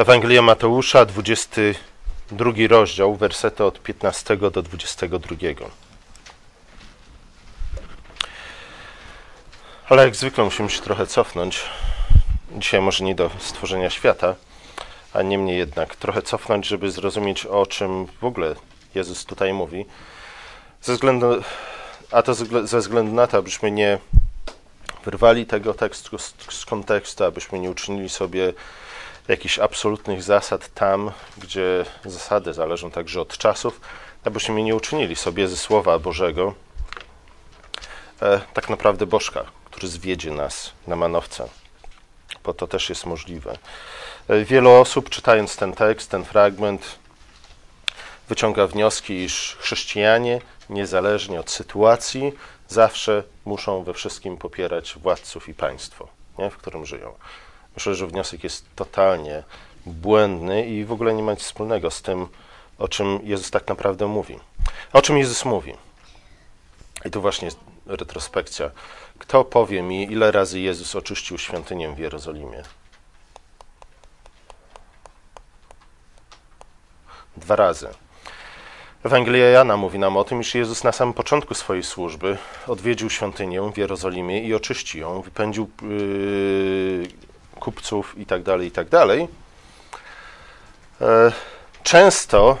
Ewangelia Mateusza, 22 rozdział, wersety od 15 do 22. Ale jak zwykle musimy się trochę cofnąć. Dzisiaj może nie do stworzenia świata, a niemniej jednak trochę cofnąć, żeby zrozumieć, o czym w ogóle Jezus tutaj mówi. Ze względu, a to ze względu na to, abyśmy nie wyrwali tego tekstu z, z kontekstu, abyśmy nie uczynili sobie jakichś absolutnych zasad tam, gdzie zasady zależą także od czasów, abyśmy nie uczynili sobie ze Słowa Bożego e, tak naprawdę bożka, który zwiedzie nas na manowce, bo to też jest możliwe. E, wielu osób, czytając ten tekst, ten fragment, wyciąga wnioski, iż chrześcijanie, niezależnie od sytuacji, zawsze muszą we wszystkim popierać władców i państwo, nie, w którym żyją. Myślę, że wniosek jest totalnie błędny i w ogóle nie ma nic wspólnego z tym, o czym Jezus tak naprawdę mówi. O czym Jezus mówi? I tu właśnie jest retrospekcja. Kto powie mi, ile razy Jezus oczyścił świątynię w Jerozolimie? Dwa razy. Ewangelia Jana mówi nam o tym, iż Jezus na samym początku swojej służby odwiedził świątynię w Jerozolimie i oczyścił ją, wypędził yy, kupców itd., tak itd. Tak e, często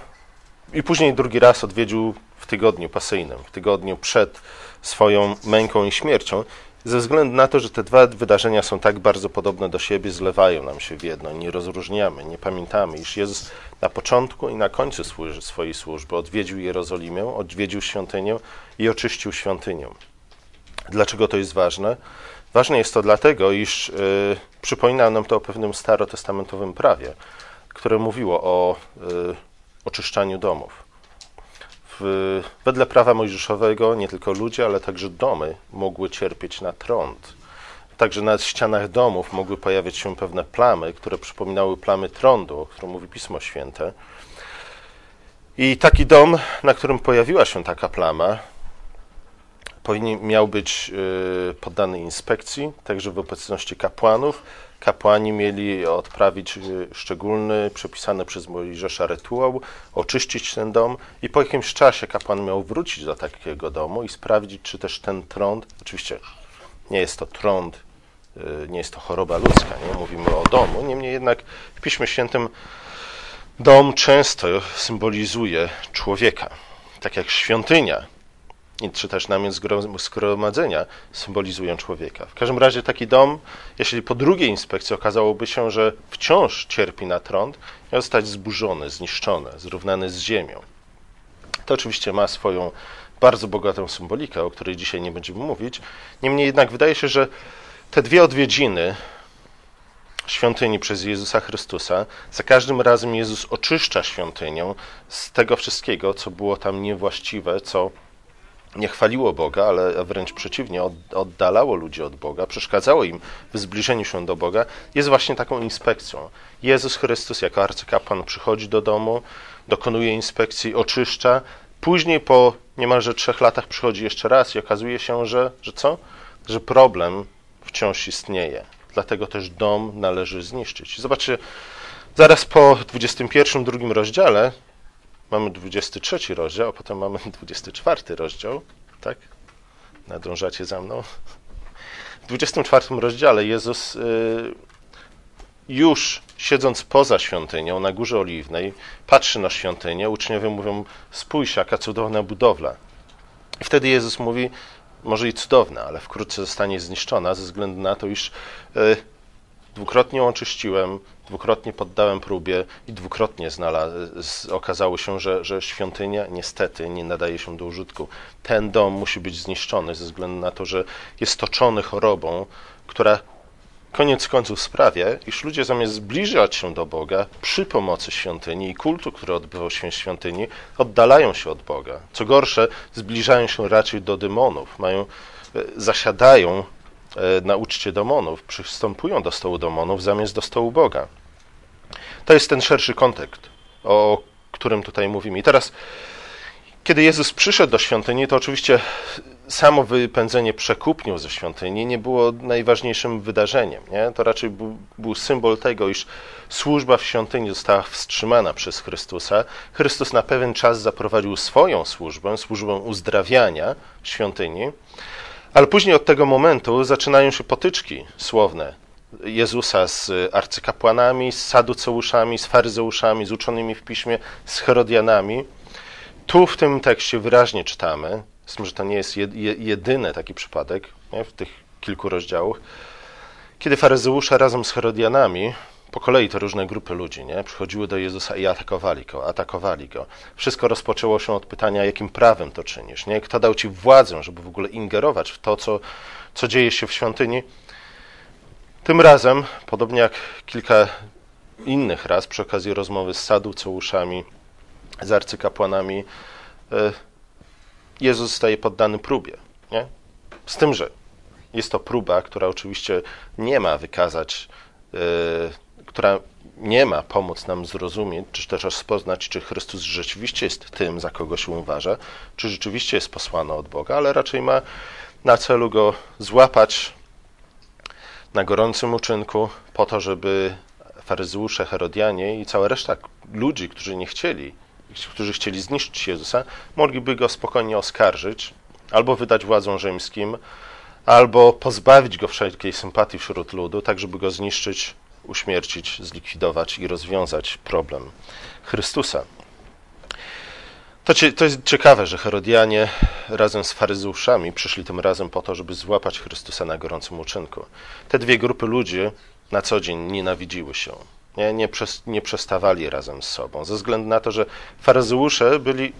i później drugi raz odwiedził w tygodniu pasyjnym, w tygodniu przed swoją męką i śmiercią, ze względu na to, że te dwa wydarzenia są tak bardzo podobne do siebie, zlewają nam się w jedno, nie rozróżniamy, nie pamiętamy, iż Jezus na początku i na końcu swojej służby odwiedził Jerozolimę, odwiedził świątynię i oczyścił świątynię. Dlaczego to jest ważne? Ważne jest to dlatego, iż y, przypomina nam to o pewnym starotestamentowym prawie, które mówiło o y, oczyszczaniu domów. W, wedle prawa mojżeszowego nie tylko ludzie, ale także domy mogły cierpieć na trąd. Także na ścianach domów mogły pojawiać się pewne plamy, które przypominały plamy trądu, o którym mówi Pismo Święte. I taki dom, na którym pojawiła się taka plama, powinien, miał być y, poddany inspekcji, także w obecności kapłanów. Kapłani mieli odprawić y, szczególny, przepisany przez Mojżesza rytuał, oczyścić ten dom i po jakimś czasie kapłan miał wrócić do takiego domu i sprawdzić, czy też ten trąd, oczywiście nie jest to trąd, y, nie jest to choroba ludzka, nie? Mówimy o domu, niemniej jednak w Piśmie Świętym dom często symbolizuje człowieka, tak jak świątynia czy też namiot zgromadzenia symbolizują człowieka. W każdym razie taki dom, jeśli po drugiej inspekcji okazałoby się, że wciąż cierpi na trąd, miał zostać zburzony, zniszczony, zrównany z ziemią. To oczywiście ma swoją bardzo bogatą symbolikę, o której dzisiaj nie będziemy mówić. Niemniej jednak wydaje się, że te dwie odwiedziny świątyni przez Jezusa Chrystusa, za każdym razem Jezus oczyszcza świątynię z tego wszystkiego, co było tam niewłaściwe, co nie chwaliło Boga, ale wręcz przeciwnie, oddalało ludzi od Boga, przeszkadzało im w zbliżeniu się do Boga, jest właśnie taką inspekcją. Jezus Chrystus jako arcykapłan przychodzi do domu, dokonuje inspekcji, oczyszcza, później po niemalże trzech latach przychodzi jeszcze raz i okazuje się, że, że co? Że problem wciąż istnieje. Dlatego też dom należy zniszczyć. Zobaczcie, zaraz po 21 drugim rozdziale mamy 23 rozdział, a potem mamy 24 rozdział, tak? Nadążacie za mną? W 24 rozdziale Jezus y, już siedząc poza świątynią, na Górze Oliwnej, patrzy na świątynię, uczniowie mówią, spójrz, jaka cudowna budowla. I wtedy Jezus mówi, może i cudowna, ale wkrótce zostanie zniszczona ze względu na to, iż y, dwukrotnie ją oczyściłem, dwukrotnie poddałem próbie i dwukrotnie znalazł, okazało się, że, że świątynia niestety nie nadaje się do użytku. Ten dom musi być zniszczony ze względu na to, że jest toczony chorobą, która koniec końców sprawia, iż ludzie zamiast zbliżać się do Boga przy pomocy świątyni i kultu, który odbywał się w świątyni, oddalają się od Boga. Co gorsze, zbliżają się raczej do demonów, mają, e, zasiadają e, na uczcie demonów, przystępują do stołu demonów zamiast do stołu Boga. To jest ten szerszy kontekst, o którym tutaj mówimy. I teraz, kiedy Jezus przyszedł do świątyni, to oczywiście samo wypędzenie przekupniów ze świątyni nie było najważniejszym wydarzeniem. Nie? To raczej był, był, symbol tego, iż służba w świątyni została wstrzymana przez Chrystusa. Chrystus na pewien czas zaprowadził swoją służbę, służbę uzdrawiania w świątyni, ale później od tego momentu zaczynają się potyczki słowne Jezusa z arcykapłanami, z saduceuszami, z faryzeuszami, z uczonymi w piśmie, z Herodianami. Tu w tym tekście wyraźnie czytamy, z że to nie jest jedyny taki przypadek nie, w tych kilku rozdziałach, kiedy faryzeusze razem z Herodianami, po kolei to różne grupy ludzi, nie, przychodziły do Jezusa i atakowali go, atakowali go. Wszystko rozpoczęło się od pytania, jakim prawem to czynisz, nie? Kto dał ci władzę, żeby w ogóle ingerować w to, co, co dzieje się w świątyni? Tym razem, podobnie jak kilka innych raz, przy okazji rozmowy z saduceuszami, z arcykapłanami, e, Jezus zostaje poddany próbie. Nie? Z tym, że jest to próba, która oczywiście nie ma wykazać, yy, która nie ma pomóc nam zrozumieć, czy też rozpoznać, czy Chrystus rzeczywiście jest tym, za kogo się uważa, czy rzeczywiście jest posłany od Boga, ale raczej ma na celu go złapać na gorącym uczynku, po to, żeby faryzeusze, Herodianie i cała reszta ludzi, którzy nie chcieli którzy chcieli zniszczyć Jezusa, mogliby go spokojnie oskarżyć, albo wydać władzom rzymskim, albo pozbawić go wszelkiej sympatii wśród ludu, tak żeby go zniszczyć, uśmiercić, zlikwidować i rozwiązać problem Chrystusa. To, to jest ciekawe, że Herodianie razem z faryzeuszami przyszli tym razem po to, żeby złapać Chrystusa na gorącym uczynku. Te dwie grupy ludzi na co dzień nienawidziły się nie, nie, przez, nie przestawali razem z sobą, ze względu na to, że faryzeusze byli,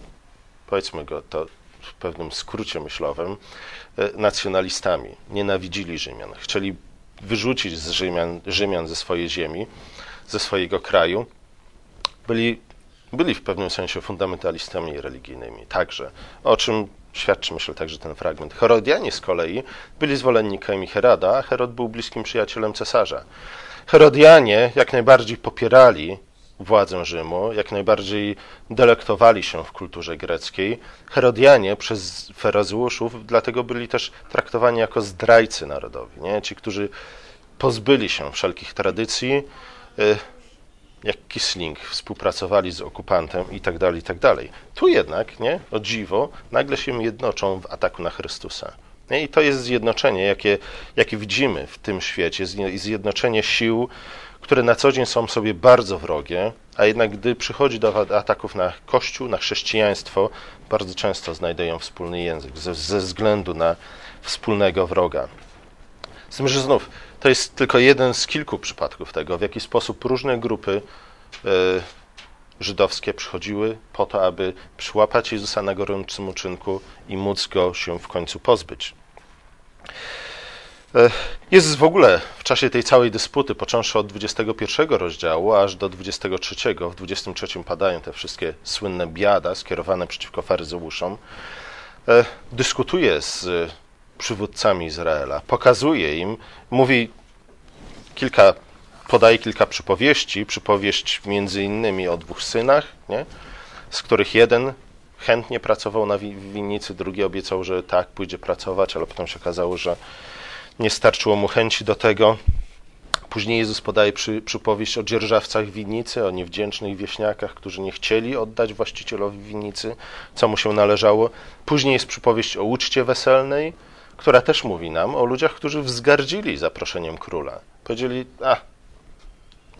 powiedzmy go to w pewnym skrócie myślowym, e, nacjonalistami, nienawidzili Rzymian, chcieli wyrzucić z Rzymian, Rzymian ze swojej ziemi, ze swojego kraju, byli, byli w pewnym sensie fundamentalistami religijnymi, także, o czym świadczy myślę także ten fragment. Herodianie z kolei byli zwolennikami Heroda, a Herod był bliskim przyjacielem cesarza. Herodianie jak najbardziej popierali władzę Rzymu, jak najbardziej delektowali się w kulturze greckiej. Herodianie przez ferazeuszów dlatego byli też traktowani jako zdrajcy narodowi, nie? ci, którzy pozbyli się wszelkich tradycji, y, jak Kisling współpracowali z okupantem i tak dalej, i tak dalej. Tu jednak, nie, o dziwo, nagle się jednoczą w ataku na Chrystusa. I to jest zjednoczenie, jakie, jakie widzimy w tym świecie, zjednoczenie sił, które na co dzień są sobie bardzo wrogie, a jednak gdy przychodzi do ataków na Kościół, na chrześcijaństwo, bardzo często znajdują wspólny język ze, ze względu na wspólnego wroga. Z tym, że znów to jest tylko jeden z kilku przypadków tego, w jaki sposób różne grupy y, żydowskie przychodziły po to, aby przyłapać Jezusa na gorącym uczynku i móc go się w końcu pozbyć. E, Jezus w ogóle w czasie tej całej dysputy, począwszy od 21 rozdziału aż do 23, w 23 padają te wszystkie słynne biada skierowane przeciwko faryzeuszom, e, dyskutuje z przywódcami Izraela, pokazuje im, mówi kilka, podaje kilka przypowieści, przypowieść między innymi o dwóch synach, nie? z których jeden chętnie pracował na winnicy, drugi obiecał, że tak, pójdzie pracować, ale potem się okazało, że nie starczyło mu chęci do tego. Później Jezus podaje przy, przypowieść o dzierżawcach winnicy, o niewdzięcznych wieśniakach, którzy nie chcieli oddać właścicielowi winnicy, co mu się należało. Później jest przypowieść o uczcie weselnej, która też mówi nam o ludziach, którzy wzgardzili zaproszeniem króla. Powiedzieli, a,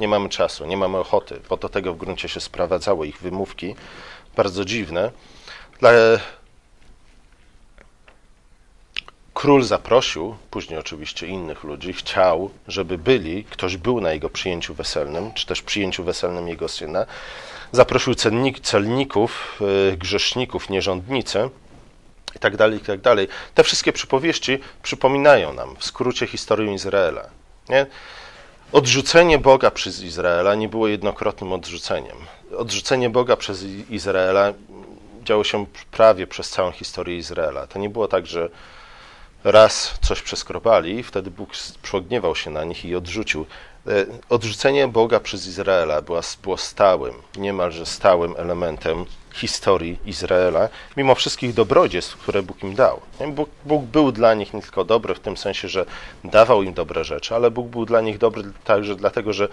nie mamy czasu, nie mamy ochoty, bo do tego w gruncie się sprowadzały ich wymówki, bardzo dziwne. Król zaprosił, później oczywiście innych ludzi, chciał, żeby byli, ktoś był na jego przyjęciu weselnym, czy też przyjęciu weselnym jego syna. Zaprosił celnik, celników, y, grzeszników, nierządnice i tak dalej, i tak dalej. Te wszystkie przypowieści przypominają nam w skrócie historię Izraela. Nie? Odrzucenie Boga przez Izraela nie było jednokrotnym odrzuceniem. Odrzucenie Boga przez Izraela działo się prawie przez całą historię Izraela. To nie było tak, że raz coś przeskrobali, wtedy Bóg przogniewał się na nich i odrzucił odrzucenie Boga przez Izraela było, było stałym, niemalże stałym elementem historii Izraela, mimo wszystkich dobrodziejstw, które Bóg im dał. Bóg, Bóg, był dla nich nie tylko dobry w tym sensie, że dawał im dobre rzeczy, ale Bóg był dla nich dobry także dlatego, że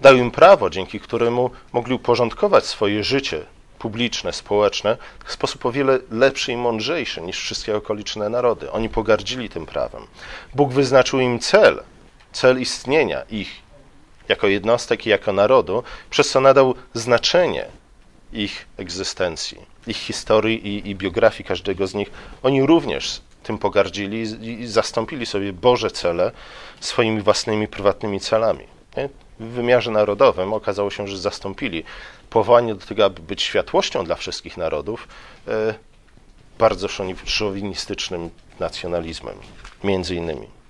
dał im prawo, dzięki któremu mogli uporządkować swoje życie publiczne, społeczne w sposób o wiele lepszy i mądrzejszy niż wszystkie okoliczne narody. Oni pogardzili tym prawem. Bóg wyznaczył im cel, cel istnienia ich jako jednostek i jako narodu, przez co nadał znaczenie ich egzystencji, ich historii i, i biografii każdego z nich. Oni również tym pogardzili i zastąpili sobie Boże cele swoimi własnymi prywatnymi celami. W wymiarze narodowym okazało się, że zastąpili powołanie do tego, aby być światłością dla wszystkich narodów, e, bardzo szowinistycznym nacjonalizmem, między innymi.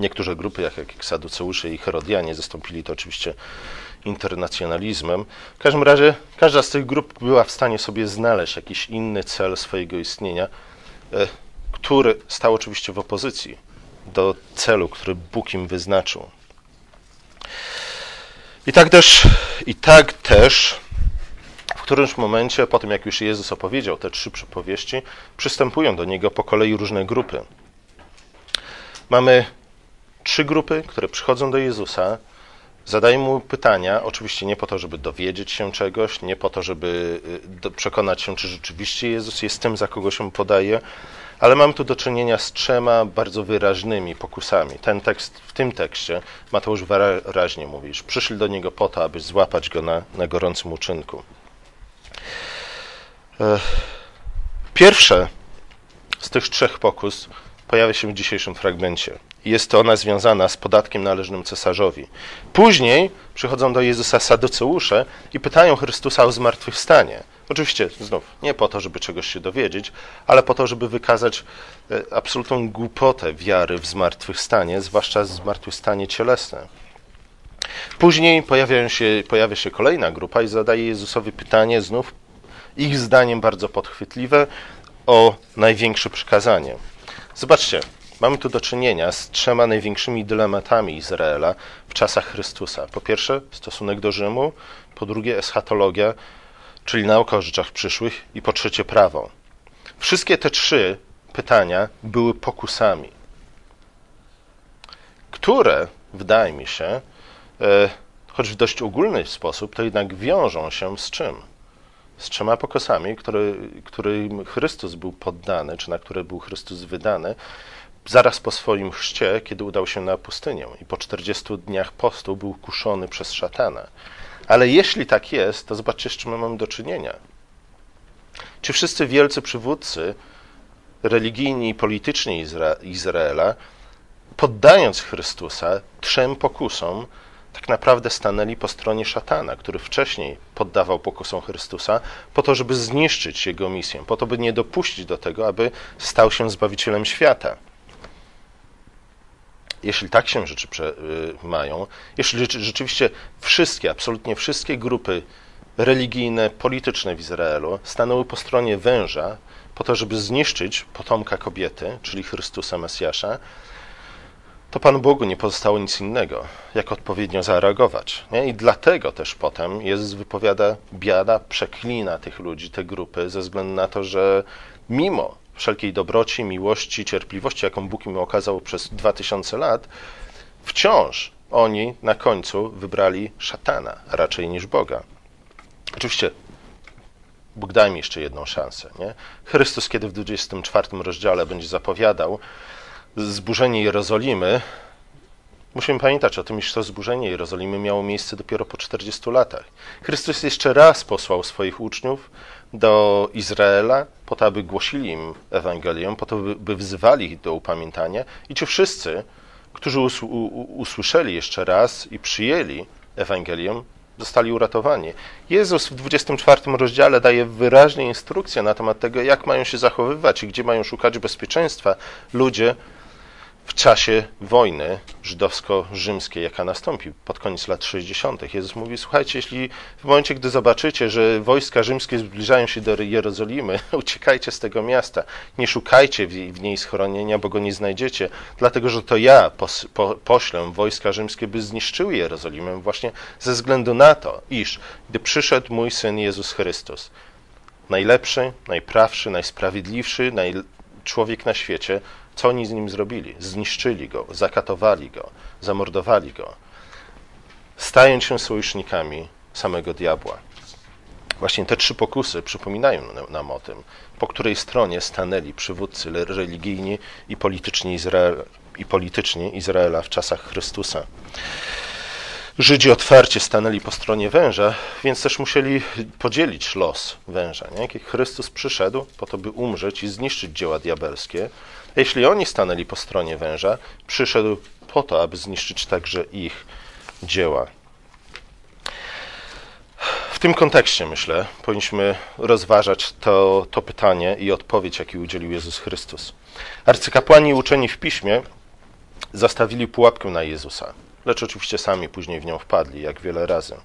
Niektóre grupy, jak, jak Saduceusze i Herodianie, zastąpili to oczywiście internacjonalizmem. W każdym razie każda z tych grup była w stanie sobie znaleźć jakiś inny cel swojego istnienia, e, który stał oczywiście w opozycji do celu, który Bóg im wyznaczył. I tak też, i tak też w którymś momencie, po tym jak już Jezus opowiedział te trzy przypowieści, przystępują do Niego po kolei różne grupy. Mamy trzy grupy, które przychodzą do Jezusa, zadają mu pytania, oczywiście nie po to, żeby dowiedzieć się czegoś, nie po to, żeby y, przekonać się, czy rzeczywiście Jezus jest tym, za kogo się podaje, ale mamy tu do czynienia z trzema bardzo wyraźnymi pokusami. Ten tekst, w tym tekście Mateusz wyraźnie mówi, że przyszli do niego po to, aby złapać go na, na gorącym uczynku. Pierwsze z tych trzech pokus pojawia się w dzisiejszym fragmencie. Jest to ona związana z podatkiem należnym cesarzowi. Później przychodzą do Jezusa saduceusze i pytają Chrystusa o zmartwychwstanie. Oczywiście znów nie po to, żeby czegoś się dowiedzieć, ale po to, żeby wykazać e, absolutną głupotę wiary w zmartwychwstanie, zwłaszcza zmartwychwstanie cielesne. Później pojawia się, pojawia się kolejna grupa i zadaje Jezusowi pytanie, znów ich zdaniem bardzo podchwytliwe, o największe przykazanie. Zobaczcie, mamy tu do czynienia z trzema największymi dylematami Izraela w czasach Chrystusa. Po pierwsze, stosunek do Rzymu, po drugie, eschatologia, czyli nauka o rzeczach przyszłych, i po trzecie, prawo. Wszystkie te trzy pytania były pokusami, które, wydaje mi się, e, choć w dość ogólny sposób, to jednak wiążą się z czym? z trzema pokosami, który, którym Chrystus był poddany, czy na które był Chrystus wydany, zaraz po swoim chrzcie, kiedy udał się na pustynię i po 40 dniach postu był kuszony przez szatana. Ale jeśli tak jest, to zobaczcie, z czym mamy do czynienia. Czy wszyscy wielcy przywódcy religijni i polityczni Izra Izraela, poddając Chrystusa trzem pokusom, tak naprawdę stanęli po stronie szatana, który wcześniej poddawał pokusom Chrystusa, po to, żeby zniszczyć jego misję, po to, by nie dopuścić do tego, aby stał się zbawicielem świata. Jeśli tak się rzeczy y, mają, jeśli rzeczywiście wszystkie, absolutnie wszystkie grupy religijne, polityczne w Izraelu stanęły po stronie węża, po to, żeby zniszczyć potomka kobiety, czyli Chrystusa Mesjasza, to Panu Bogu nie pozostało nic innego, jak odpowiednio zareagować. Nie? I dlatego też potem Jezus wypowiada biada, przeklina tych ludzi, te grupy, ze względu na to, że mimo wszelkiej dobroci, miłości, cierpliwości, jaką Bóg im okazał przez dwa tysiące lat, wciąż oni na końcu wybrali szatana raczej niż Boga. Oczywiście Bóg daj mi jeszcze jedną szansę. Nie? Chrystus, kiedy w 24 rozdziale będzie zapowiadał, zburzenie Jerozolimy, musimy pamiętać o tym, iż to zburzenie Jerozolimy miało miejsce dopiero po 40 latach. Chrystus jeszcze raz posłał swoich uczniów do Izraela, po to, aby głosili im Ewangelię, po to, by wzywali ich do upamiętania i ci wszyscy, którzy usłyszeli jeszcze raz i przyjęli Ewangelię, zostali uratowani. Jezus w 24 rozdziale daje wyraźnie instrukcje na temat tego, jak mają się zachowywać i gdzie mają szukać bezpieczeństwa ludzie, w czasie wojny żydowsko-rzymskiej, jaka nastąpi pod koniec lat 60. Jezus mówi: Słuchajcie, jeśli w momencie, gdy zobaczycie, że wojska rzymskie zbliżają się do Jerozolimy, uciekajcie z tego miasta. Nie szukajcie w niej schronienia, bo go nie znajdziecie, dlatego że to ja pos, po, poślę wojska rzymskie, by zniszczyły Jerozolimę, właśnie ze względu na to, iż gdy przyszedł mój syn Jezus Chrystus, najlepszy, najprawszy, najsprawiedliwszy, naj, człowiek na świecie, co oni z nim zrobili? Zniszczyli go, zakatowali go, zamordowali go, stając się sojusznikami samego diabła. Właśnie te trzy pokusy przypominają nam o tym, po której stronie stanęli przywódcy religijni i polityczni, Izrael, i polityczni Izraela w czasach Chrystusa. Żydzi otwarcie stanęli po stronie węża, więc też musieli podzielić los węża. Nie? Chrystus przyszedł po to, by umrzeć i zniszczyć dzieła diabelskie, jeśli oni stanęli po stronie węża, przyszedł po to, aby zniszczyć także ich dzieła. W tym kontekście, myślę, powinniśmy rozważać to, to pytanie i odpowiedź, jaki udzielił Jezus Chrystus. Arcykapłani uczeni w piśmie zastawili pułapkę na Jezusa, lecz oczywiście sami później w nią wpadli, jak wiele razy.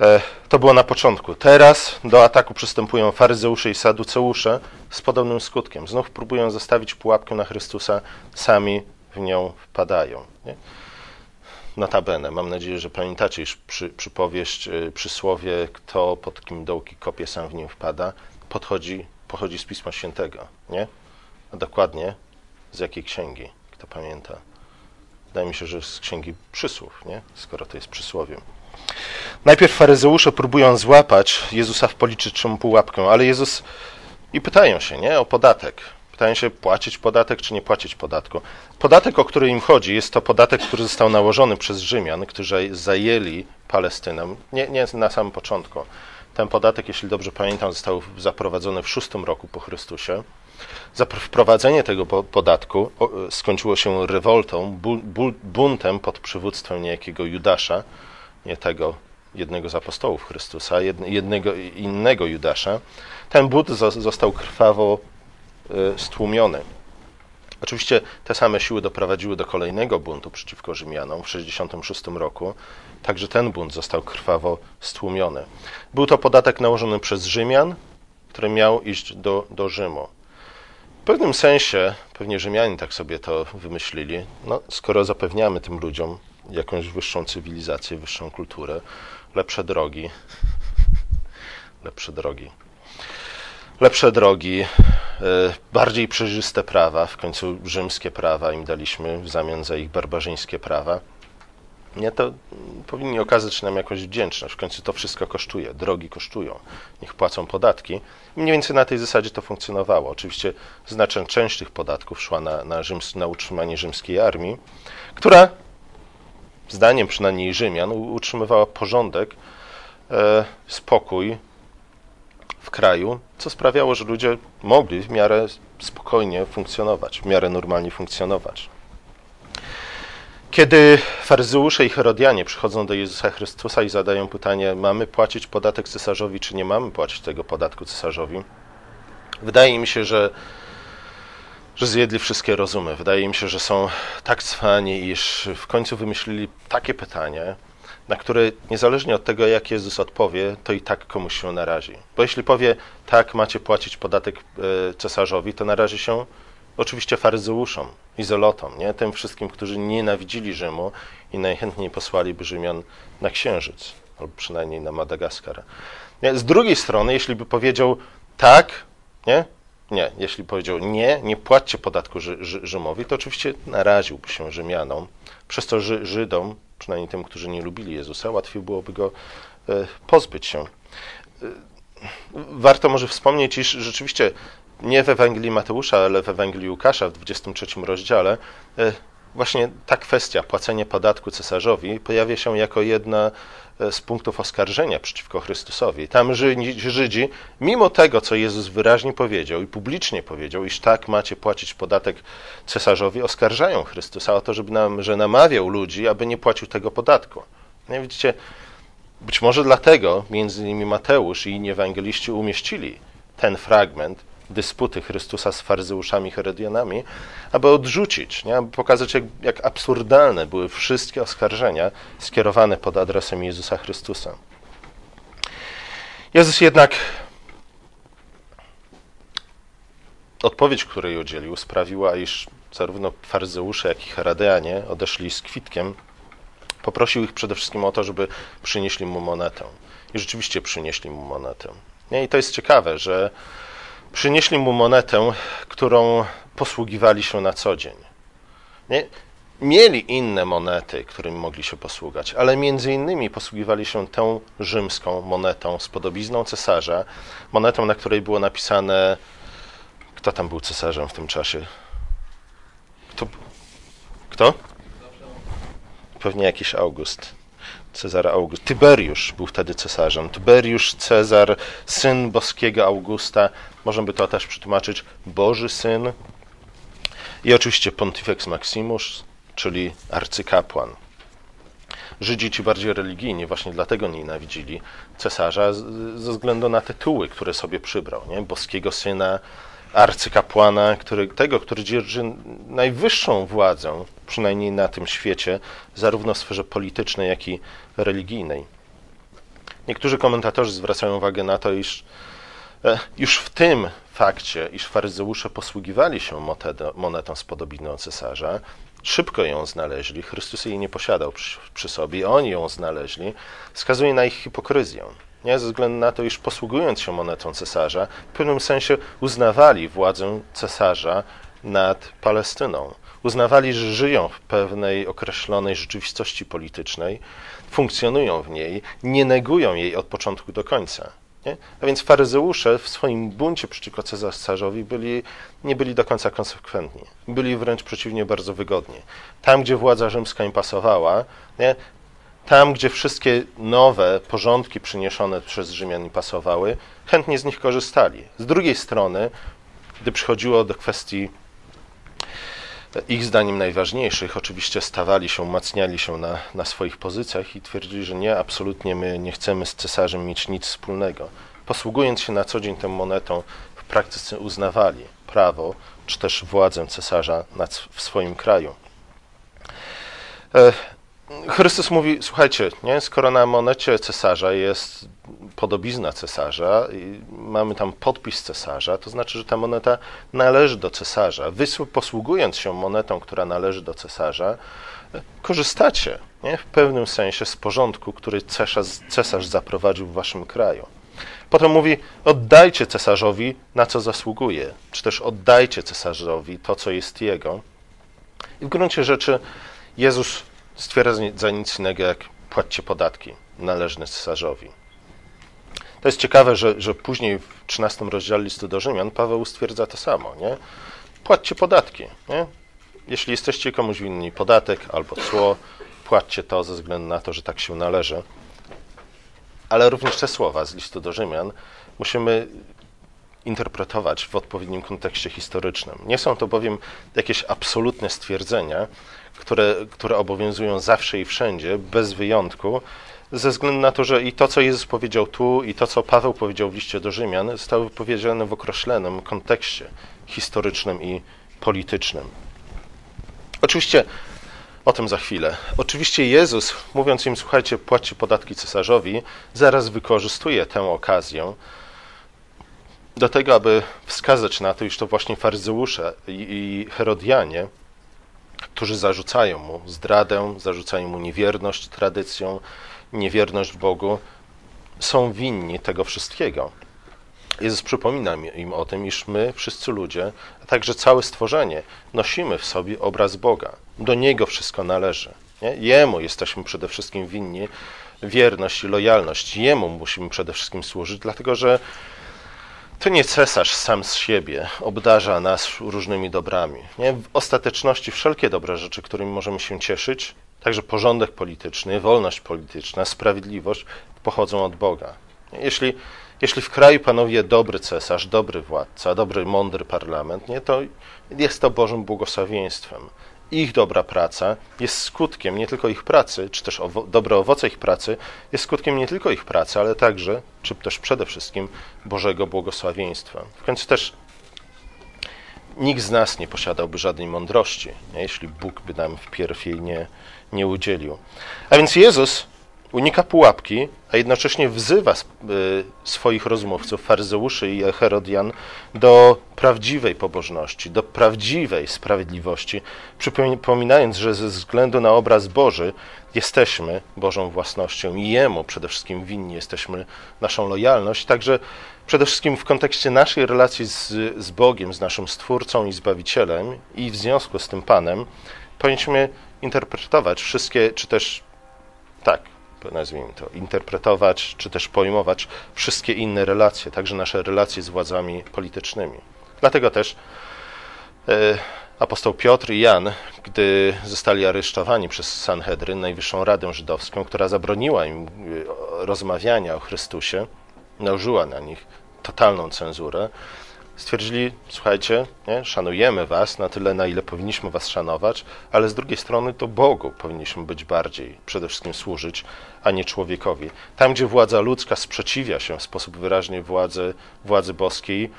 E, to było na początku. Teraz do ataku przystępują faryzeusze i saduceusze z podobnym skutkiem. Znów próbują zostawić pułapkę na Chrystusa, sami w nią wpadają. Nie? Notabene, mam nadzieję, że pamiętacie już przy, przypowieść, e, przysłowie, kto pod kim dołki kopie, sam w nim wpada, podchodzi, pochodzi z Pisma Świętego. Nie? A dokładnie z jakiej księgi, kto pamięta? Wydaje mi się, że z księgi przysłów, nie? skoro to jest przysłowiem. Najpierw faryzeusze próbują złapać Jezusa w polityczną pułapkę, ale Jezus i pytają się nie, o podatek. Pytają się, płacić podatek czy nie płacić podatku. Podatek, o który im chodzi, jest to podatek, który został nałożony przez Rzymian, którzy zajęli Palestynę. Nie, nie na samym początku. Ten podatek, jeśli dobrze pamiętam, został zaprowadzony w szóstym roku po Chrystusie. Wprowadzenie tego podatku skończyło się rewoltą, buntem pod przywództwem niejakiego Judasza, tego jednego z apostołów Chrystusa, jednego innego Judasza, ten but został krwawo e, stłumiony. Oczywiście te same siły doprowadziły do kolejnego buntu przeciwko Rzymianom w 66 roku. Także ten bunt został krwawo stłumiony. Był to podatek nałożony przez Rzymian, który miał iść do, do Rzymu. W pewnym sensie, pewnie Rzymianie tak sobie to wymyślili, no, skoro zapewniamy tym ludziom jakąś wyższą cywilizację, wyższą kulturę, lepsze drogi, lepsze drogi, lepsze drogi, e, bardziej przejrzyste prawa, w końcu rzymskie prawa im daliśmy w zamian za ich barbarzyńskie prawa. Nie, to powinni okazać nam jakąś wdzięczność. W końcu to wszystko kosztuje, drogi kosztują, niech płacą podatki. I mniej więcej na tej zasadzie to funkcjonowało. Oczywiście znaczna część tych podatków szła na, na, rzyms, na utrzymanie rzymskiej armii, która zdaniem przynajmniej Rzymian, utrzymywała porządek, e, spokój w kraju, co sprawiało, że ludzie mogli w miarę spokojnie funkcjonować, w miarę normalnie funkcjonować. Kiedy faryzeusze i herodianie przychodzą do Jezusa Chrystusa i zadają pytanie, mamy płacić podatek cesarzowi, czy nie mamy płacić tego podatku cesarzowi, wydaje mi się, że że zjedli wszystkie rozumy. Wydaje mi się, że są tak cwani, iż w końcu wymyślili takie pytanie, na które niezależnie od tego, jak Jezus odpowie, to i tak komuś się narazi. Bo jeśli powie, tak, macie płacić podatek e, cesarzowi, to narazi się oczywiście faryzeuszom, izolotom, nie? tym wszystkim, którzy nienawidzili Rzymu i najchętniej posłaliby Rzymian na Księżyc, albo przynajmniej na Madagaskar. Z drugiej strony, jeśli by powiedział tak, nie? Nie, jeśli powiedział nie, nie płaccie podatku Rzy Rzymowi, to oczywiście naraziłby się Rzymianom, przez to Ży Żydom, przynajmniej tym, którzy nie lubili Jezusa, łatwiej byłoby go e, pozbyć się. E, warto może wspomnieć, iż rzeczywiście nie w Ewangelii Mateusza, ale w Ewangelii Łukasza w 23 rozdziale e, właśnie ta kwestia, płacenie podatku cesarzowi, pojawia się jako jedna z punktów oskarżenia przeciwko Chrystusowi. Tam Żydzi, mimo tego, co Jezus wyraźnie powiedział i publicznie powiedział, iż tak macie płacić podatek cesarzowi, oskarżają Chrystusa o to, żeby nam, że namawiał ludzi, aby nie płacił tego podatku. No widzicie, być może dlatego między innymi Mateusz i inni ewangeliści umieścili ten fragment dysputy Chrystusa z faryzeuszami Herodianami, aby odrzucić, nie? aby pokazać, jak, jak absurdalne były wszystkie oskarżenia skierowane pod adresem Jezusa Chrystusa. Jezus jednak odpowiedź, której udzielił, sprawiła, iż zarówno faryzeusze, jak i Herodeanie odeszli z kwitkiem. Poprosił ich przede wszystkim o to, żeby przynieśli mu monetę. I rzeczywiście przynieśli mu monetę. I to jest ciekawe, że przynieśli mu monetę, którą posługiwali się na co dzień. Nie? Mieli inne monety, którymi mogli się posługać, ale między innymi posługiwali się tą rzymską monetą z podobizną cesarza, monetą, na której było napisane, kto tam był cesarzem w tym czasie. Kto? Kto? Pewnie jakiś August. Cezar August. Tyberiusz był wtedy cesarzem. Tyberiusz Cezar, syn boskiego Augusta. Można by to też przetłumaczyć Boży syn. I oczywiście Pontifex Maximus, czyli arcykapłan. Żydzi ci bardziej religijni właśnie dlatego nienawidzili cesarza ze względu na tytuły, które sobie przybrał. Nie? Boskiego syna, arcykapłana, który, tego, który dzierży najwyższą władzę, przynajmniej na tym świecie, zarówno w sferze politycznej, jak i religijnej. Niektórzy komentatorzy zwracają uwagę na to, iż e, już w tym fakcie, iż faryzeusze posługiwali się monetą z podobizną cesarza, szybko ją znaleźli, Chrystus jej nie posiadał przy, przy sobie, oni ją znaleźli, wskazuje na ich hipokryzję nie? ze względu na to, iż posługując się monetą cesarza, w pewnym sensie uznawali władzę cesarza nad Palestyną. Uznawali, że żyją w pewnej określonej rzeczywistości politycznej, funkcjonują w niej, nie negują jej od początku do końca. Nie? A więc faryzeusze w swoim buncie przeciwko cesarzowi byli, nie byli do końca konsekwentni. Byli wręcz przeciwnie bardzo wygodni. Tam, gdzie władza rzymska im pasowała, nie? Tam, gdzie wszystkie nowe porządki przyniesione przez Rzymian pasowały, chętnie z nich korzystali. Z drugiej strony, gdy przychodziło do kwestii ich zdaniem najważniejszych, oczywiście stawali się, umacniali się na, na swoich pozycjach i twierdzili, że nie, absolutnie my nie chcemy z cesarzem mieć nic wspólnego. Posługując się na co dzień tą monetą, w praktyce uznawali prawo czy też władzę cesarza nad, w swoim kraju. Chrystus mówi, słuchajcie, nie, skoro na monecie cesarza jest podobizna cesarza i mamy tam podpis cesarza, to znaczy, że ta moneta należy do cesarza. Wy posługując się monetą, która należy do cesarza, korzystacie nie, w pewnym sensie z porządku, który cesarz, cesarz zaprowadził w waszym kraju. Potem mówi, oddajcie cesarzowi, na co zasługuje, czy też oddajcie cesarzowi to, co jest jego. I w gruncie rzeczy Jezus stwierdza nic innego jak płaccie podatki należne cesarzowi. To jest ciekawe, że, że później w 13 rozdziale listu do Rzymian Paweł stwierdza to samo. Nie? Płaccie podatki. Nie? Jeśli jesteście komuś winni podatek albo cło, płaccie to ze względu na to, że tak się należy. Ale również te słowa z listu do Rzymian musimy interpretować w odpowiednim kontekście historycznym. Nie są to bowiem jakieś absolutne stwierdzenia, które, które obowiązują zawsze i wszędzie, bez wyjątku, ze względu na to, że i to, co Jezus powiedział tu, i to, co Paweł powiedział w liście do Rzymian, zostały wypowiedziane w określonym kontekście historycznym i politycznym. Oczywiście o tym za chwilę. Oczywiście Jezus, mówiąc im, słuchajcie, płaccie podatki cesarzowi, zaraz wykorzystuje tę okazję do tego, aby wskazać na to, iż to właśnie faryzeusze i Herodianie którzy zarzucają mu zdradę, zarzucają mu niewierność tradycją, niewierność Bogu, są winni tego wszystkiego. Jezus przypomina im o tym, iż my, wszyscy ludzie, a także całe stworzenie, nosimy w sobie obraz Boga. Do Niego wszystko należy. Nie? Jemu jesteśmy przede wszystkim winni wierność i lojalność. Jemu musimy przede wszystkim służyć, dlatego że to nie cesarz sam z siebie obdarza nas różnymi dobrami. Nie? W ostateczności wszelkie dobre rzeczy, którymi możemy się cieszyć, także porządek polityczny, wolność polityczna, sprawiedliwość, pochodzą od Boga. Jeśli, jeśli w kraju panuje dobry cesarz, dobry władca, dobry, mądry parlament, nie, to jest to Bożym błogosławieństwem ich dobra praca jest skutkiem nie tylko ich pracy, czy też owo dobre owoce ich pracy, jest skutkiem nie tylko ich pracy, ale także, czy też przede wszystkim Bożego błogosławieństwa. W końcu też nikt z nas nie posiadałby żadnej mądrości, nie? jeśli Bóg by nam wpierw jej nie, nie udzielił. A więc Jezus unika pułapki, a jednocześnie wzywa y, swoich rozmówców, faryzeuszy i Herodian, do prawdziwej pobożności, do prawdziwej sprawiedliwości, przypominając, że ze względu na obraz Boży jesteśmy Bożą własnością i Jemu przede wszystkim winni jesteśmy naszą lojalność, także przede wszystkim w kontekście naszej relacji z, z Bogiem, z naszym Stwórcą i Zbawicielem i w związku z tym Panem, powinniśmy interpretować wszystkie, czy też tak, nazwijmy to, interpretować, czy też pojmować wszystkie inne relacje, także nasze relacje z władzami politycznymi. Dlatego też e, apostoł Piotr i Jan, gdy zostali aresztowani przez Sanhedryn, Najwyższą Radę Żydowską, która zabroniła im e, rozmawiania o Chrystusie, nałożyła na nich totalną cenzurę, stwierdzili, słuchajcie, nie, szanujemy was na tyle, na ile powinniśmy was szanować, ale z drugiej strony to Bogu powinniśmy być bardziej, przede wszystkim służyć, a nie człowiekowi. Tam, gdzie władza ludzka sprzeciwia się w sposób wyraźny władzy, władzy boskiej,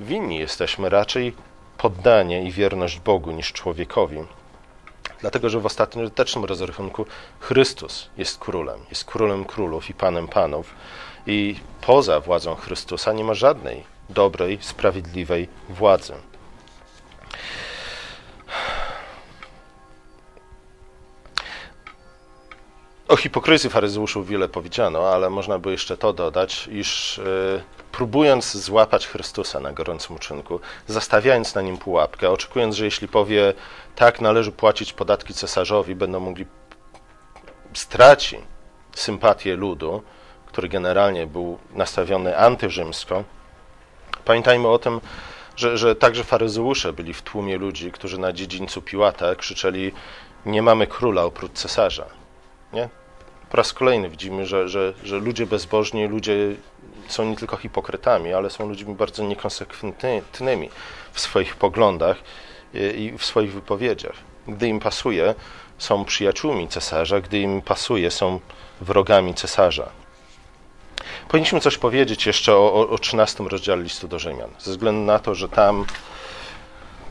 winni jesteśmy raczej poddanie i wierność Bogu niż człowiekowi. Dlatego, że w ostatecznym rozrachunku Chrystus jest królem, jest królem królów i panem panów. I poza władzą Chrystusa nie ma żadnej dobrej, sprawiedliwej władzy. O hipokryzji faryzeuszów wiele powiedziano, ale można by jeszcze to dodać, iż y, próbując złapać Chrystusa na gorącym uczynku, zastawiając na nim pułapkę, oczekując, że jeśli powie tak, należy płacić podatki cesarzowi, będą mogli stracić sympatię ludu, który generalnie był nastawiony antyrzymsko, Pamiętajmy o tym, że, że także faryzeusze byli w tłumie ludzi, którzy na dziedzińcu Piłata krzyczeli nie mamy króla oprócz cesarza. Nie? Po raz kolejny widzimy, że, że, że ludzie bezbożni, ludzie są nie tylko hipokrytami, ale są ludźmi bardzo niekonsekwentnymi w swoich poglądach i w swoich wypowiedziach. Gdy im pasuje, są przyjaciółmi cesarza, gdy im pasuje, są wrogami cesarza. Powinniśmy coś powiedzieć jeszcze o, o 13 rozdziale listu do Rzymian, ze względu na to, że tam,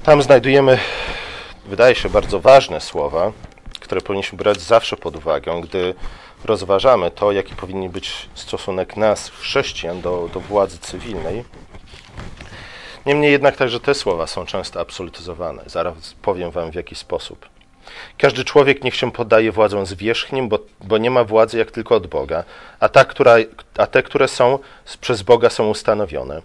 tam znajdujemy, wydaje się, bardzo ważne słowa, które powinniśmy brać zawsze pod uwagę, gdy rozważamy to, jaki powinien być stosunek nas, chrześcijan, do, do władzy cywilnej. Niemniej jednak także te słowa są często absolutyzowane. Zaraz powiem Wam w jaki sposób. Każdy człowiek niech się podaje władzą zwierzchnim, bo, bo nie ma władzy jak tylko od Boga, a, ta, która, a te, które są przez Boga są ustanowione.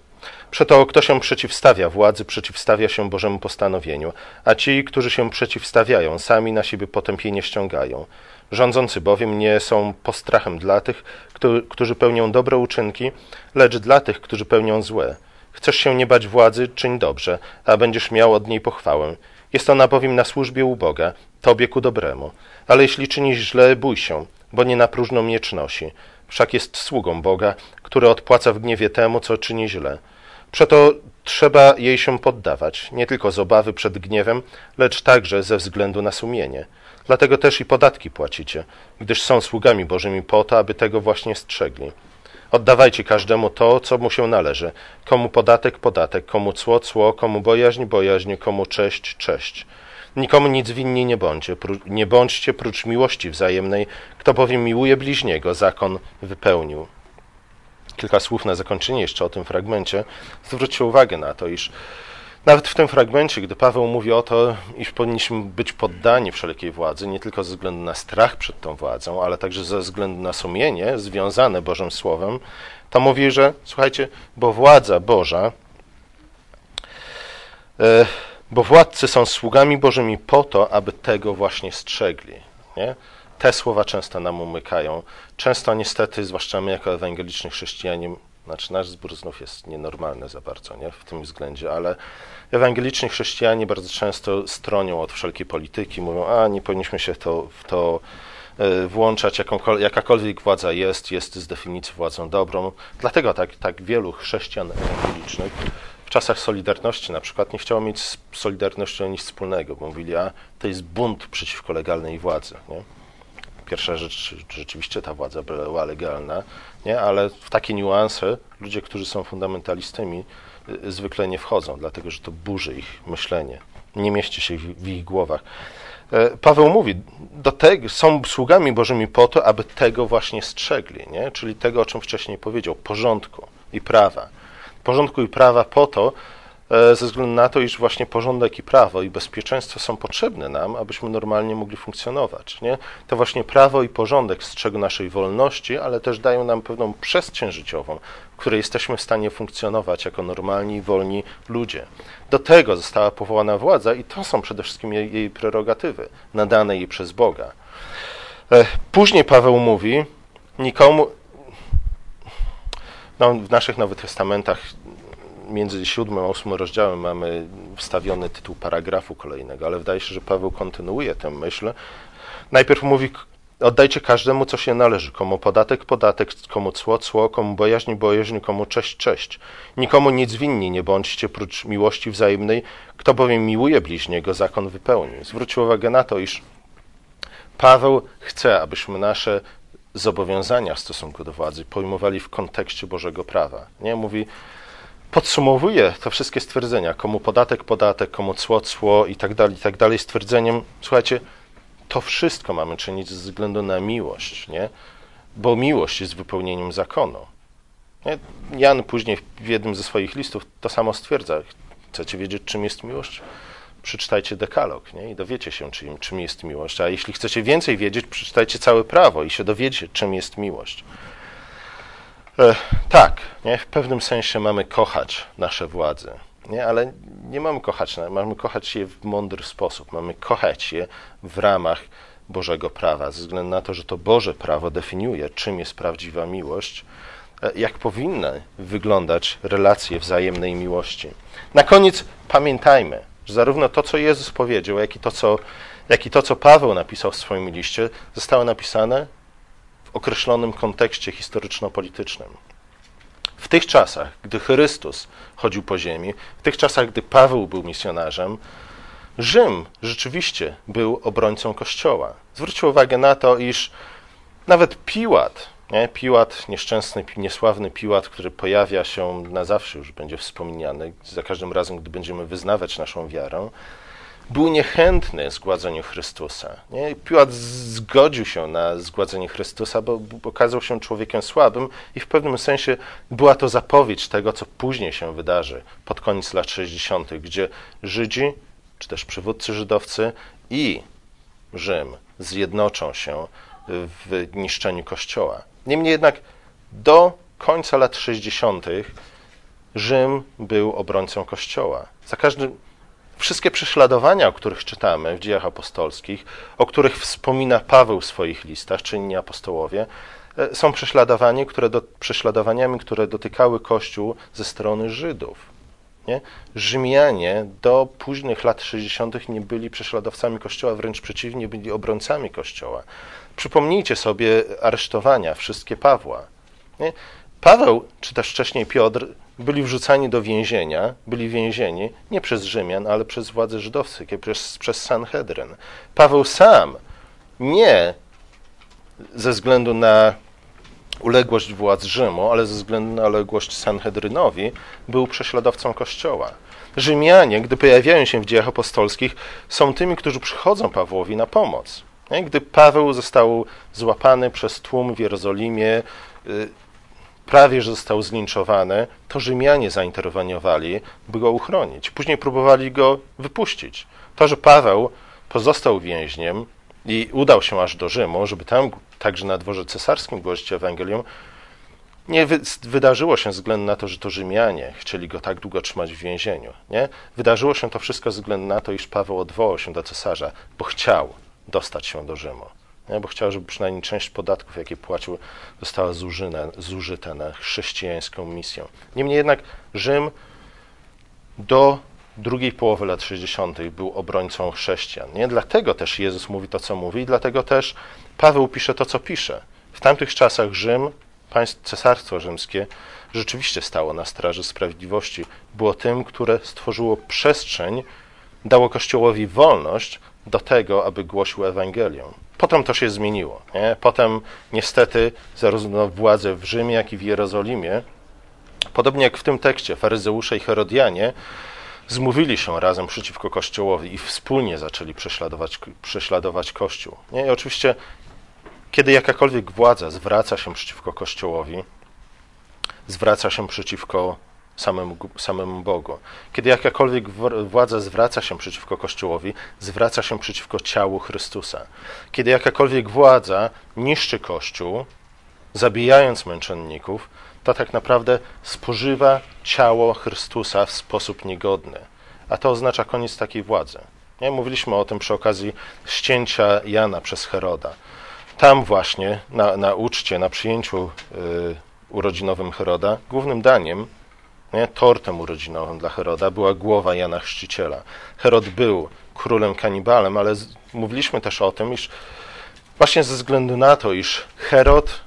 Przeto kto się przeciwstawia władzy, przeciwstawia się Bożemu postanowieniu, a ci, którzy się przeciwstawiają, sami na siebie potępienie ściągają. Rządzący bowiem nie są postrachem dla tych, którzy pełnią dobre uczynki, lecz dla tych, którzy pełnią złe. Chcesz się nie bać władzy, czyń dobrze, a będziesz miał od niej pochwałę. Jest ona bowiem na służbie u Boga, Tobie ku dobremu. Ale jeśli czynisz źle, bój się, bo nie na próżną miecz nosi. Wszak jest sługą Boga, który odpłaca w gniewie temu, co czyni źle. Przeto trzeba jej się poddawać, nie tylko z obawy przed gniewem, lecz także ze względu na sumienie. Dlatego też i podatki płacicie, gdyż są sługami Bożymi po to, aby tego właśnie strzegli. Oddawajcie każdemu to, co mu się należy. Komu podatek, podatek, komu cło, cło, komu bojaźń, bojaźń, komu cześć, cześć. Nikomu nic winni nie bądźcie, nie bądźcie prócz miłości wzajemnej. Kto bowiem miłuje bliźniego, zakon wypełnił. Kilka słów na zakończenie jeszcze o tym fragmencie. Zwróćcie uwagę na to, iż nawet w tym fragmencie, gdy Paweł mówi o to, iż powinniśmy być poddani wszelkiej władzy, nie tylko ze względu na strach przed tą władzą, ale także ze względu na sumienie związane Bożym Słowem, to mówi, że słuchajcie, bo władza Boża, e, bo władcy są sługami Bożymi po to, aby tego właśnie strzegli. Nie? Te słowa często nam umykają. Często niestety, zwłaszcza my jako ewangeliczni chrześcijanie, znaczy nasz zbór znów jest nienormalny za bardzo nie? w tym względzie, ale ewangeliczni chrześcijanie bardzo często stronią od wszelkiej polityki, mówią, a nie powinniśmy się to, w to e, włączać, jakakolwiek władza jest, jest z definicji władzą dobrą. Dlatego tak, tak wielu chrześcijan ewangelicznych w czasach Solidarności na przykład nie chciało mieć z Solidarnością nic wspólnego, bo mówili, a to jest bunt przeciwko legalnej władzy. Nie? Pierwsza rzecz, rzeczywiście ta władza była legalna, nie? ale w takie niuanse ludzie, którzy są fundamentalistami, y, zwykle nie wchodzą, dlatego że to burzy ich myślenie, nie mieści się w, ich głowach. E, Paweł mówi, do tego, są sługami Bożymi po to, aby tego właśnie strzegli, nie? czyli tego, o czym wcześniej powiedział, porządku i prawa. Porządku i prawa po to, ze względu na to, iż właśnie porządek i prawo i bezpieczeństwo są potrzebne nam, abyśmy normalnie mogli funkcjonować. Nie? To właśnie prawo i porządek strzegą naszej wolności, ale też dają nam pewną przestrzeń życiową, w której jesteśmy w stanie funkcjonować jako normalni wolni ludzie. Do tego została powołana władza i to są przede wszystkim jej, jej prerogatywy, nadane jej przez Boga. E, później Paweł mówi, nikomu, no, w naszych Nowych Testamentach między siódmym a ósmym rozdziałem mamy wstawiony tytuł paragrafu kolejnego, ale wydaje się, że Paweł kontynuuje tę myśl. Najpierw mówi, oddajcie każdemu, co się należy. Komu podatek, podatek, komu cło, cło, komu bojaźń, bojaźń, komu cześć, cześć. Nikomu nic winni nie bądźcie, prócz miłości wzajemnej. Kto bowiem miłuje bliźniego, zakon wypełni. Zwróć uwagę na to, iż Paweł chce, abyśmy nasze zobowiązania w stosunku do władzy pojmowali w kontekście Bożego prawa. Nie mówi, podsumowuje te wszystkie stwierdzenia, komu podatek, podatek, komu cło, cło i tak dalej, i tak dalej, stwierdzeniem, słuchajcie, to wszystko mamy czynić ze względu na miłość, nie? Bo miłość jest wypełnieniem zakonu. Nie? Jan później w jednym ze swoich listów to samo stwierdza. Chcecie wiedzieć, czym jest miłość? Przeczytajcie dekalog nie? i dowiecie się, czym, czym jest miłość. A jeśli chcecie więcej wiedzieć, przeczytajcie całe prawo i się dowiecie, czym jest miłość. E, tak, nie? w pewnym sensie mamy kochać nasze władze, nie? ale nie mamy kochać, mamy kochać je w mądry sposób, mamy kochać je w ramach Bożego prawa, ze względu na to, że to Boże prawo definiuje, czym jest prawdziwa miłość, e, jak powinny wyglądać relacje wzajemnej miłości. Na koniec pamiętajmy, że zarówno to, co Jezus powiedział, jak i to, co, jak i to, co Paweł napisał w swoim liście, zostało napisane określonym kontekście historyczno-politycznym. W tych czasach, gdy Chrystus chodził po ziemi, w tych czasach, gdy Paweł był misjonarzem, Rzym rzeczywiście był obrońcą Kościoła. Zwróćcie uwagę na to, iż nawet Piłat, nie? Piłat, nieszczęsny, niesławny Piłat, który pojawia się na zawsze, już będzie wspomniany, za każdym razem, gdy będziemy wyznawać naszą wiarę, był niechętny zgładzeniu Chrystusa. Nie? Piłat zgodził się na zgładzenie Chrystusa, bo okazał się człowiekiem słabym i w pewnym sensie była to zapowiedź tego, co później się wydarzy pod koniec lat 60., gdzie Żydzi, czy też przywódcy żydowcy i Rzym zjednoczą się w niszczeniu Kościoła. Niemniej jednak do końca lat 60. Rzym był obrońcą Kościoła. Za każdym Wszystkie prześladowania, o których czytamy w dziejach apostolskich, o których wspomina Paweł w swoich listach, czy inni apostołowie, e, są prześladowania, które do, prześladowaniami, które dotykały Kościół ze strony Żydów. Nie? Rzymianie do późnych lat 60. nie byli prześladowcami Kościoła, wręcz przeciwnie, byli obrońcami Kościoła. Przypomnijcie sobie aresztowania, wszystkie Pawła. Nie? Paweł, czy też wcześniej Piotr, byli wrzucani do więzienia, byli więzieni nie przez Rzymian, ale przez władze żydowskie, przez, przez Sanhedryn. Paweł sam nie ze względu na uległość władz Rzymu, ale ze względu na uległość Sanhedrynowi, był prześladowcą Kościoła. Rzymianie, gdy pojawiają się w dziejach apostolskich, są tymi, którzy przychodzą Pawłowi na pomoc. Gdy Paweł został złapany przez tłum w Jerozolimie, y, prawie że został zlinczowany, to Rzymianie zainterweniowali, by go uchronić. Później próbowali go wypuścić. To, że Paweł pozostał więźniem i udał się aż do Rzymu, żeby tam także na dworze cesarskim głosić Ewangelium, nie wy wydarzyło się ze względu na to, że to Rzymianie chcieli go tak długo trzymać w więzieniu. Nie? Wydarzyło się to wszystko ze względu na to, iż Paweł odwołał się do cesarza, bo chciał dostać się do Rzymu bo chciał, żeby przynajmniej część podatków, jakie płacił, została zużyta, na chrześcijańską misję. Niemniej jednak Rzym do drugiej połowy lat 60. był obrońcą chrześcijan. Nie? Dlatego też Jezus mówi to, co mówi, i dlatego też Paweł pisze to, co pisze. W tamtych czasach Rzym, cesarstwo rzymskie, rzeczywiście stało na straży sprawiedliwości. Było tym, które stworzyło przestrzeń, dało Kościołowi wolność do tego, aby głosił Ewangelię Potem to się zmieniło. Nie? Potem niestety zarówno władze w Rzymie, jak i w Jerozolimie, podobnie jak w tym tekście, faryzeusze i herodianie zmówili się razem przeciwko Kościołowi i wspólnie zaczęli prześladować, prześladować Kościół. Nie? I oczywiście, kiedy jakakolwiek władza zwraca się przeciwko Kościołowi, zwraca się przeciwko samemu, samemu Bogu. Kiedy jakakolwiek władza zwraca się przeciwko Kościołowi, zwraca się przeciwko ciału Chrystusa. Kiedy jakakolwiek władza niszczy Kościół, zabijając męczenników, to tak naprawdę spożywa ciało Chrystusa w sposób niegodny. A to oznacza koniec takiej władzy. Nie? Mówiliśmy o tym przy okazji ścięcia Jana przez Heroda. Tam właśnie, na, na uczcie, na przyjęciu y, urodzinowym Heroda, głównym daniem, nie, tortem urodzinowym dla Heroda była głowa Jana Chrzciciela. Herod był królem kanibalem, ale z, mówiliśmy też o tym, iż właśnie ze względu na to, iż Herod,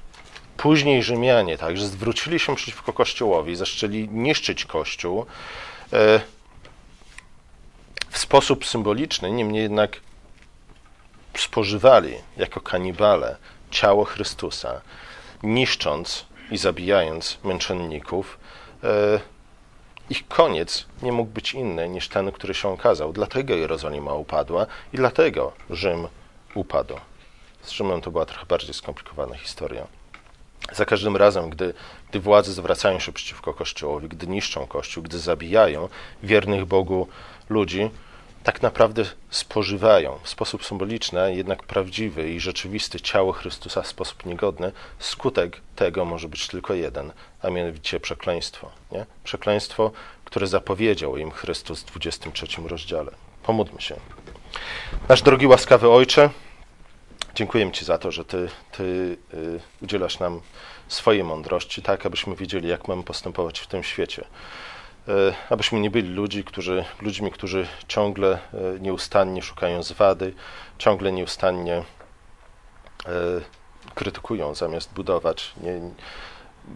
później Rzymianie także zwrócili się przeciwko Kościołowi, zaczęli niszczyć Kościół e, w sposób symboliczny, niemniej jednak spożywali jako kanibale ciało Chrystusa, niszcząc i zabijając męczenników, e, ich koniec nie mógł być inny niż ten, który się okazał. Dlatego Jerozolima upadła i dlatego Rzym upadł. Z Rzymem to była trochę bardziej skomplikowana historia. Za każdym razem, gdy, gdy władze zwracają się przeciwko Kościołowi, gdy niszczą Kościół, gdy zabijają wiernych Bogu ludzi, tak naprawdę spożywają w sposób symboliczny, jednak prawdziwy i rzeczywisty ciało Chrystusa w sposób niegodny, skutek tego może być tylko jeden, a mianowicie przekleństwo. Nie? Przekleństwo, które zapowiedział im Chrystus w 23 rozdziale. Pomódlmy się. Nasz drogi łaskawy Ojcze, dziękuję Ci za to, że Ty, ty y, udzielasz nam swojej mądrości, tak abyśmy wiedzieli, jak mamy postępować w tym świecie. E, abyśmy nie byli ludzi, którzy, ludźmi, którzy ciągle e, nieustannie szukają zwady, ciągle nieustannie e, krytykują zamiast budować. Nie,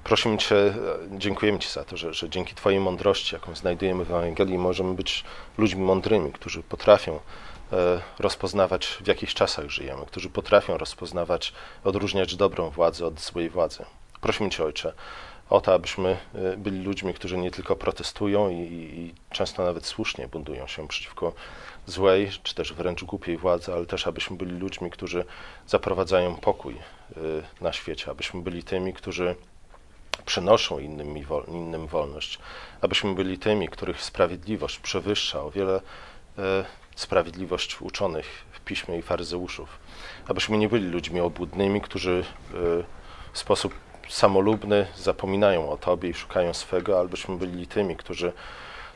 prosimy Cię, dziękujemy Ci za to, że, że dzięki Twojej mądrości, jaką znajdujemy w Ewangelii, możemy być ludźmi mądrymi, którzy potrafią rozpoznawać, w jakich czasach żyjemy, którzy potrafią rozpoznawać, odróżniać dobrą władzę od złej władzy. Prosimy Cię, Ojcze, o to, abyśmy e, byli ludźmi, którzy nie tylko protestują i, i, często nawet słusznie buntują się przeciwko złej, czy też wręcz głupiej władzy, ale też abyśmy byli ludźmi, którzy zaprowadzają pokój e, na świecie, abyśmy byli tymi, którzy przynoszą innym, innym wolność, abyśmy byli tymi, których sprawiedliwość przewyższa. O wiele e, sprawiedliwość uczonych w piśmie i faryzeuszów, abyśmy nie byli ludźmi obłudnymi, którzy w sposób samolubny, zapominają o Tobie i szukają swego, albośmy byli tymi, którzy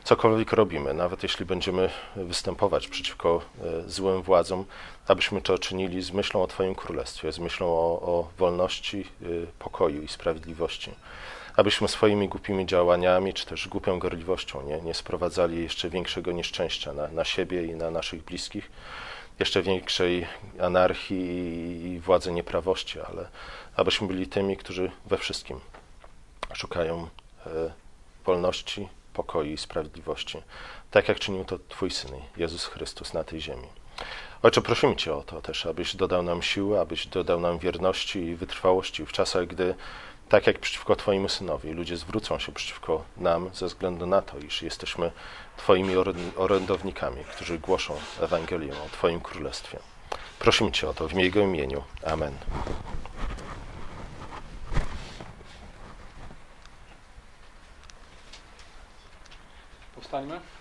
cokolwiek robimy, nawet jeśli będziemy występować przeciwko e, złym władzom, abyśmy to czynili z myślą o Twoim Królestwie, z myślą o, o wolności, e, pokoju i sprawiedliwości. Abyśmy swoimi głupimi działaniami, czy też głupią gorliwością nie, nie sprowadzali jeszcze większego nieszczęścia na, na siebie i na naszych bliskich, jeszcze większej anarchii i władzy nieprawości, ale abyśmy byli tymi, którzy we wszystkim szukają e, wolności, pokoju i sprawiedliwości, tak jak czynił to Twój Syn, Jezus Chrystus na tej ziemi. Ojcze, prosimy Cię o to też, abyś dodał nam siły, abyś dodał nam wierności i wytrwałości w czasach, gdy tak jak przeciwko Twojemu Synowi, ludzie zwrócą się przeciwko nam ze względu na to, iż jesteśmy Twoimi orędownikami, którzy głoszą Ewangelię o Twoim Królestwie. Prosimy Cię o to w Jego imieniu. Amen. Powstańmy.